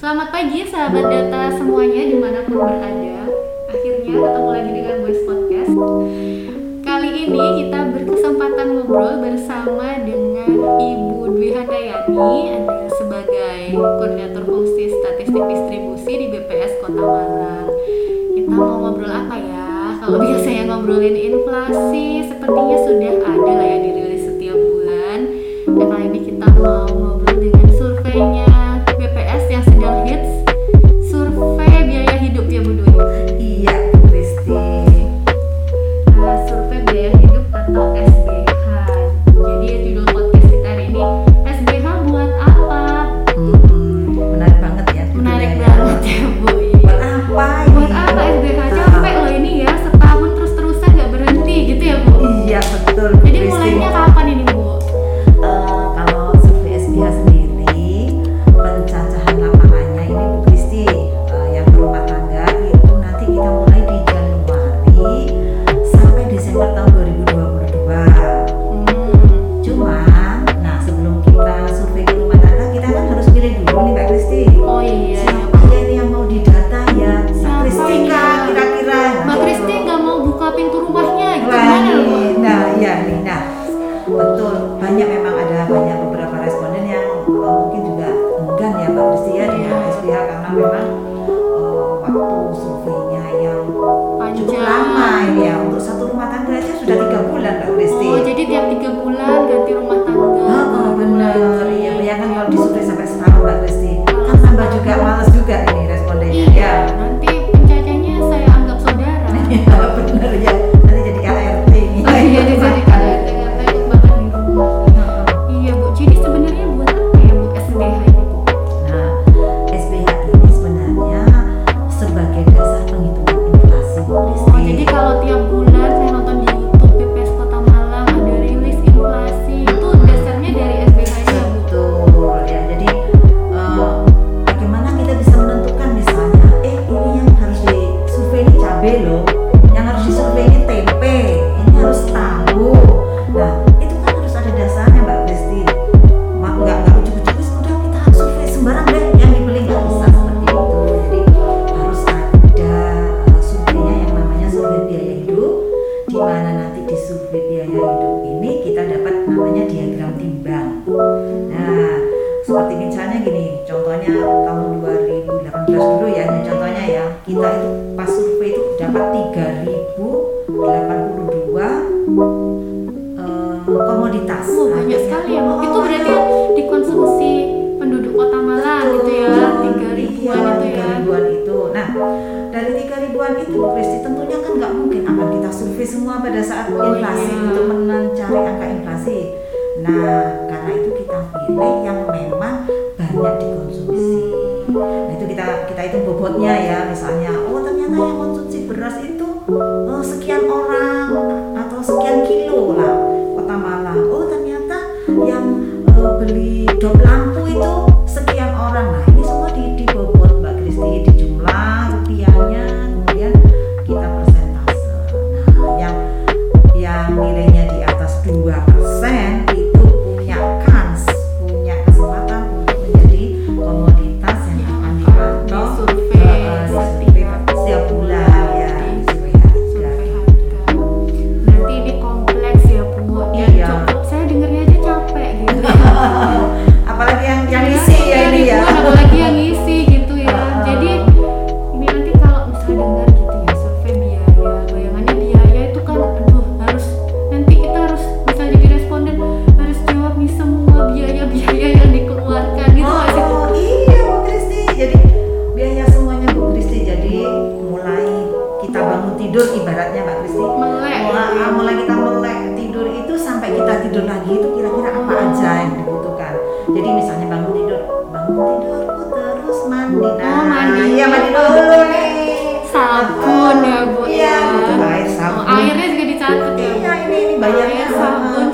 Selamat pagi sahabat data semuanya di mana pun berada. Akhirnya ketemu lagi dengan Boys Podcast. Kali ini kita berkesempatan ngobrol bersama dengan Ibu Dwi Handayani Sebagai koordinator fungsi statistik distribusi di BPS Kota Malang. Kita mau ngobrol apa ya? Kalau biasanya ngobrolin inflasi sepertinya sudah ada lah ya lama ya untuk satu rumah tangga aja sudah tiga bulan Mbak Besti. Oh, jadi tiap tiga bulan ya contohnya ya kita itu pas survei itu dapat 3082 um, eh, komoditas. Oh, nah, banyak sekali ya oh, itu berarti dikonsumsi penduduk kota Malang gitu ya iya, tiga ribuan iya, itu ya. ribuan itu. Nah dari tiga ribuan itu Kristi tentunya kan nggak mungkin akan kita survei semua pada saat oh, inflasi iya. untuk mencari angka inflasi. Nah karena itu kita pilih yang memang itu bobotnya ya misalnya. Oh mulai kita melek tidur itu sampai kita tidur lagi itu kira-kira apa aja yang dibutuhkan? Jadi misalnya bangun tidur bangun tidur terus mandi. Oh, nah oh, mandi. ya mandi dulu sabun ya bu. Ya, ya. airnya juga dicatat ya iya ini ini bayarnya. Sabun.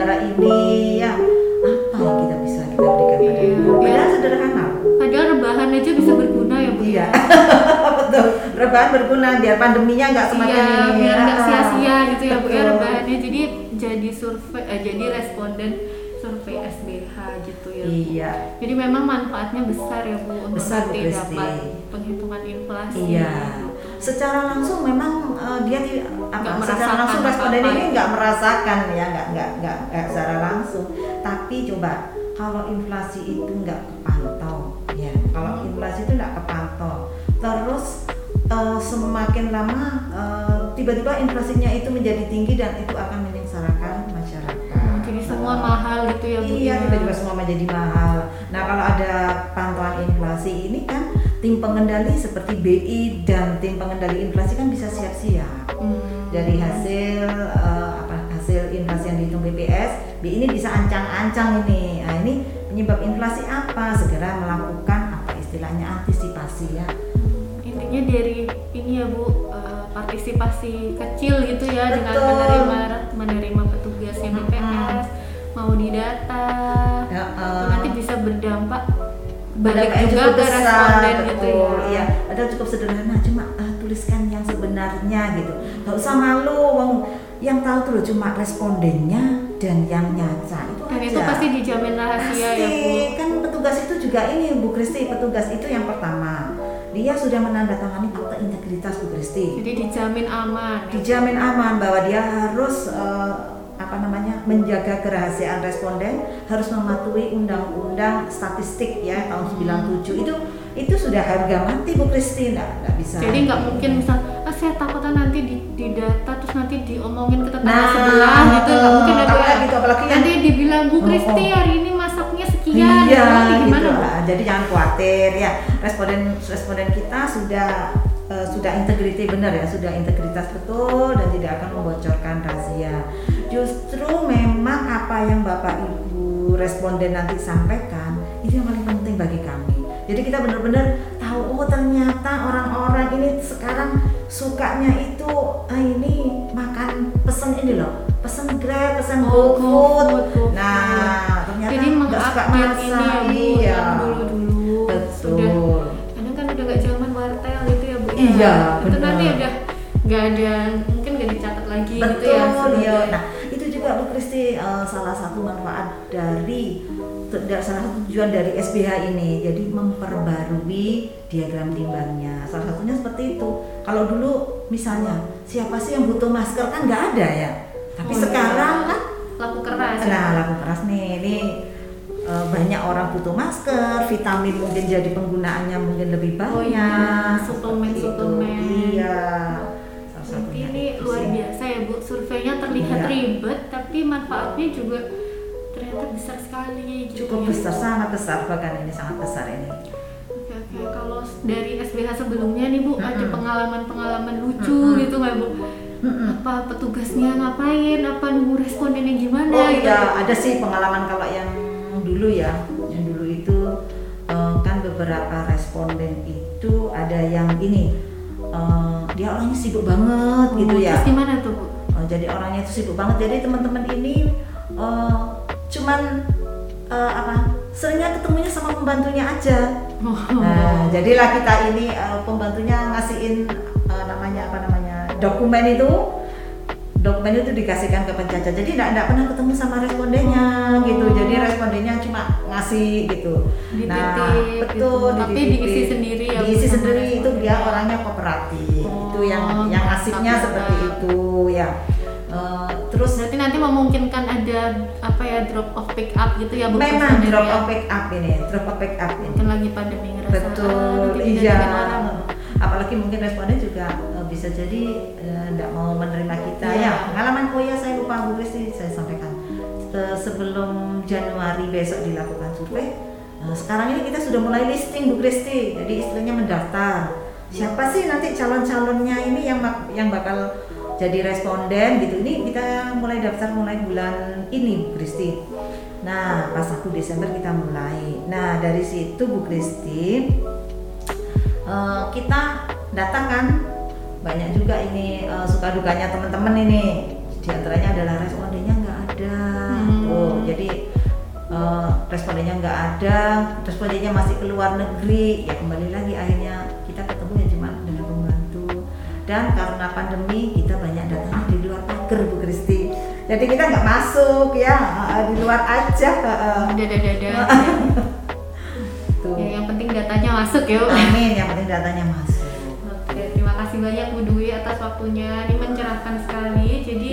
Negara ini ya apa yang kita bisa kita berikan pada Iya, padahal sederhana Padahal rebahan aja bisa berguna ya bu. iya betul rebahan berguna biar pandeminya nggak semakin Iya, ini biar nggak sia-sia gitu ya bu ya rebahannya. Jadi jadi survei, eh, jadi responden survei SBH gitu ya. Bu. iya Jadi memang manfaatnya besar ya bu untuk Besar, nanti dapat penghitungan inflasi. Iya. gitu. Secara langsung memang eh, dia ti- apa? Secara langsung responden ini nggak merasakan ya, nggak nggak nggak secara langsung. Tapi coba kalau inflasi itu nggak kepantau, ya kalau inflasi itu nggak kepantau, terus eh, semakin lama eh, tiba-tiba inflasinya itu menjadi tinggi dan itu akan menyengsarakan masyarakat. Hmm, Jadi semua mahal gitu ya bu. Iya, ya. tiba-tiba semua menjadi mahal. Nah, kalau ada pantauan inflasi ini kan tim pengendali seperti BI dan tim pengendali inflasi kan bisa siap-siap. Hmm. Dari hasil eh, apa hasil inflasi yang dihitung BPS, BI ini bisa ancang-ancang ini. Nah, ini penyebab inflasi apa? Segera melakukan apa istilahnya antisipasi ya. intinya dari ini ya bu eh, partisipasi kecil gitu ya dengan Betul. menerima menerima petugasnya Mm-mm. BPS mau didata Ya, itu yang juga cukup besar, responden gitu ya Iya, padahal cukup sederhana, cuma ah, tuliskan yang sebenarnya gitu. Gak usah malu, wong yang tahu tuh cuma respondennya dan yang nyaca itu dan aja. itu pasti dijamin rahasia ya bu Pasti. kan petugas itu juga ini Bu Kristi, petugas itu yang pertama dia sudah menandatangani akta integritas Bu Kristi. jadi dijamin aman Dijamin aman bahwa dia harus eh, apa namanya menjaga kerahasiaan responden, harus mematuhi undang-undang statistik ya tahun 97 itu itu sudah harga mati Bu Kristi, nggak bisa. jadi nggak mungkin misal ah saya takutnya nanti di, di data terus nanti diomongin ke tetangga Nah, sebelah gitu nggak mungkin Bu ya. apalagi gitu, apalagi yang- nanti dibilang Bu Oh, Kristi oh. hari ini masaknya sekian Iya, gitu gimana Bu? lah. Jadi jangan khawatir ya. Responden responden kita sudah eh, sudah integriti benar ya, sudah integritas betul dan tidak akan membocorkan rahasia. Justru memang apa yang Bapak Ibu responden nanti sampaikan itu yang paling penting bagi kami. Jadi kita benar-benar tahu oh ternyata orang-orang ini sekarang sukanya itu ah ini makan pesen ini loh, pesen Grab, pesen Oh, GoFood. GoFood, GoFood. Nah, ternyata jadi nggak suka mengupgrade ini ya masak. Bu iya. dulu-dulu sudah Betul. kadang kan udah gak zaman wartel itu ya Bu ya. Iya, itu benar. nanti udah nggak ada mungkin nggak dicatat lagi gitu Betul, ya iya. sebagai- Nah, eh, salah satu manfaat dari salah satu tujuan dari SBH ini. Jadi memperbarui diagram timbangnya. Salah satunya seperti itu. Kalau dulu misalnya siapa sih yang butuh masker kan nggak ada ya. Tapi Oh, iya. sekarang kan laku keras ya. Nah, laku keras nih, ini eh, banyak orang butuh masker, vitamin mungkin jadi penggunaannya mungkin lebih banyak. Oh iya, seperti suplemen-suplemen. itu. Iya. Surveinya terlihat Iya. ribet tapi manfaatnya juga ternyata besar sekali gitu Cukup ya. besar, sangat besar bahkan ini sangat besar ini. Oke oke, kalau dari SBH sebelumnya nih Bu, ada Mm-mm. pengalaman-pengalaman lucu Mm-mm. gitu nggak Bu? Mm-mm. Apa petugasnya ngapain, apa nunggu respondennya gimana Oh gitu? iya, ada sih pengalaman kalau yang dulu ya, yang dulu itu eh, kan beberapa responden itu ada yang ini, eh, dia orangnya sibuk banget gitu ya. Terus gimana tuh Bu? Oh, jadi orangnya itu sibuk banget. Jadi teman-teman ini eh, cuman eh, apa? Seringnya ketemunya sama pembantunya aja. Nah, jadilah kita ini eh, pembantunya ngasihin eh, namanya apa namanya dokumen itu dokumen itu dikasihkan ke pencacat jadi tidak pernah ketemu sama respondennya Oh. Gitu gitu. Nah Dititip betul gitu. Tapi diisi sendiri ya, diisi sendiri itu dia orangnya kooperatif Oh, itu yang yang mantap. seperti itu ya. Eh, terus Berarti nanti memungkinkan ada apa ya drop off pick up gitu ya memang drop off pick up ini drop off pick up ini. Mungkin lagi pandemi ngerasa ah, betul nanti iya. apalagi mungkin responden juga eh, bisa jadi tidak mau menerima kita. Iya. ya pengalaman oh ya saya lupa Bu Kristi saya sampaikan Eh, sebelum Januari besok dilakukan survei eh, sekarang ini kita sudah mulai listing Bu Kristi. Jadi istilahnya mendaftar. Siapa sih nanti calon-calonnya ini yang yang bakal jadi responden gitu? Ini kita mulai daftar mulai bulan ini Bu Kristi. Nah pas 1 Desember kita mulai. Nah dari situ Bu Kristi eh, kita datang kan? Banyak juga ini suka dukanya teman-teman ini. Di antaranya adalah respondennya Jadi eh, respondennya nggak ada respondennya masih keluar negeri ya kembali lagi akhirnya kita ketemu ya cuma dengan pembantu dan karena pandemi kita banyak datangnya di luar pagar Bu Kristi jadi kita nggak masuk ya di luar aja. Dada dada. tuh ya, yang penting datanya masuk ya. amin yang penting datanya masuk Oke, terima kasih banyak Bu Dwi atas waktunya. Ini mencerahkan sekali. Jadi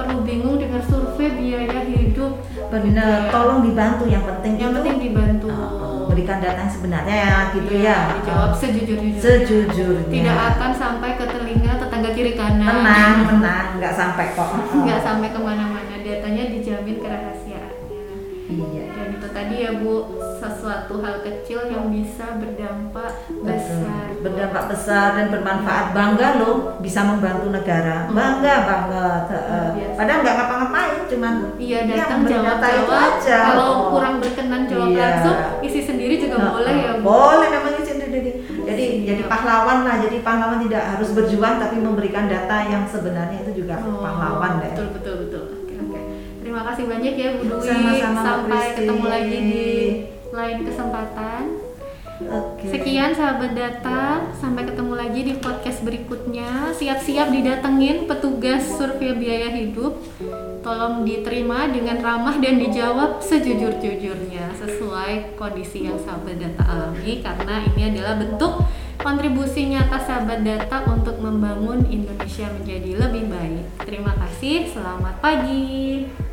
perlu bingung dengan survei biaya hidup. benar tolong dibantu yang penting Yang itu penting dibantu. uh, berikan data yang sebenarnya ya gitu Iya, ya Dijawab sejujur-jujurnya. sejujurnya Tidak akan sampai ke telinga tetangga kiri kanan. tenang tenang nggak sampai kok Nggak sampai ke mana-mana. Datanya dijamin kerahasiaannya. iya Dan itu tadi ya Bu, sesuatu hal kecil yang bisa berdampak besar. Berdampak besar dan bermanfaat bangga loh bisa membantu negara Hmm. bangga banget Heeh. biasa. padahal nggak ngapa-ngapain cuman Iya ya, datang jawab jawab. aja Kalau Oh. kurang berkenan jawab Iya. langsung, isi sendiri juga Nah, boleh ya Bu. boleh memang isi sendiri jadi jadi Siap. pahlawan lah jadi pahlawan tidak harus berjuang tapi memberikan data yang sebenarnya itu juga Oh, pahlawan deh Betul betul betul. Terima kasih banyak ya Bu Dwi. Sama-sama, Sampai ketemu lagi di lain kesempatan. Oke. Sekian sahabat data, sampai ketemu lagi di podcast berikutnya. Siap-siap didatengin petugas survei biaya hidup. Tolong diterima dengan ramah dan dijawab sejujur-jujurnya sesuai kondisi yang sahabat data alami karena ini adalah bentuk kontribusi nyata sahabat data untuk membangun Indonesia menjadi lebih baik. Terima kasih, selamat pagi.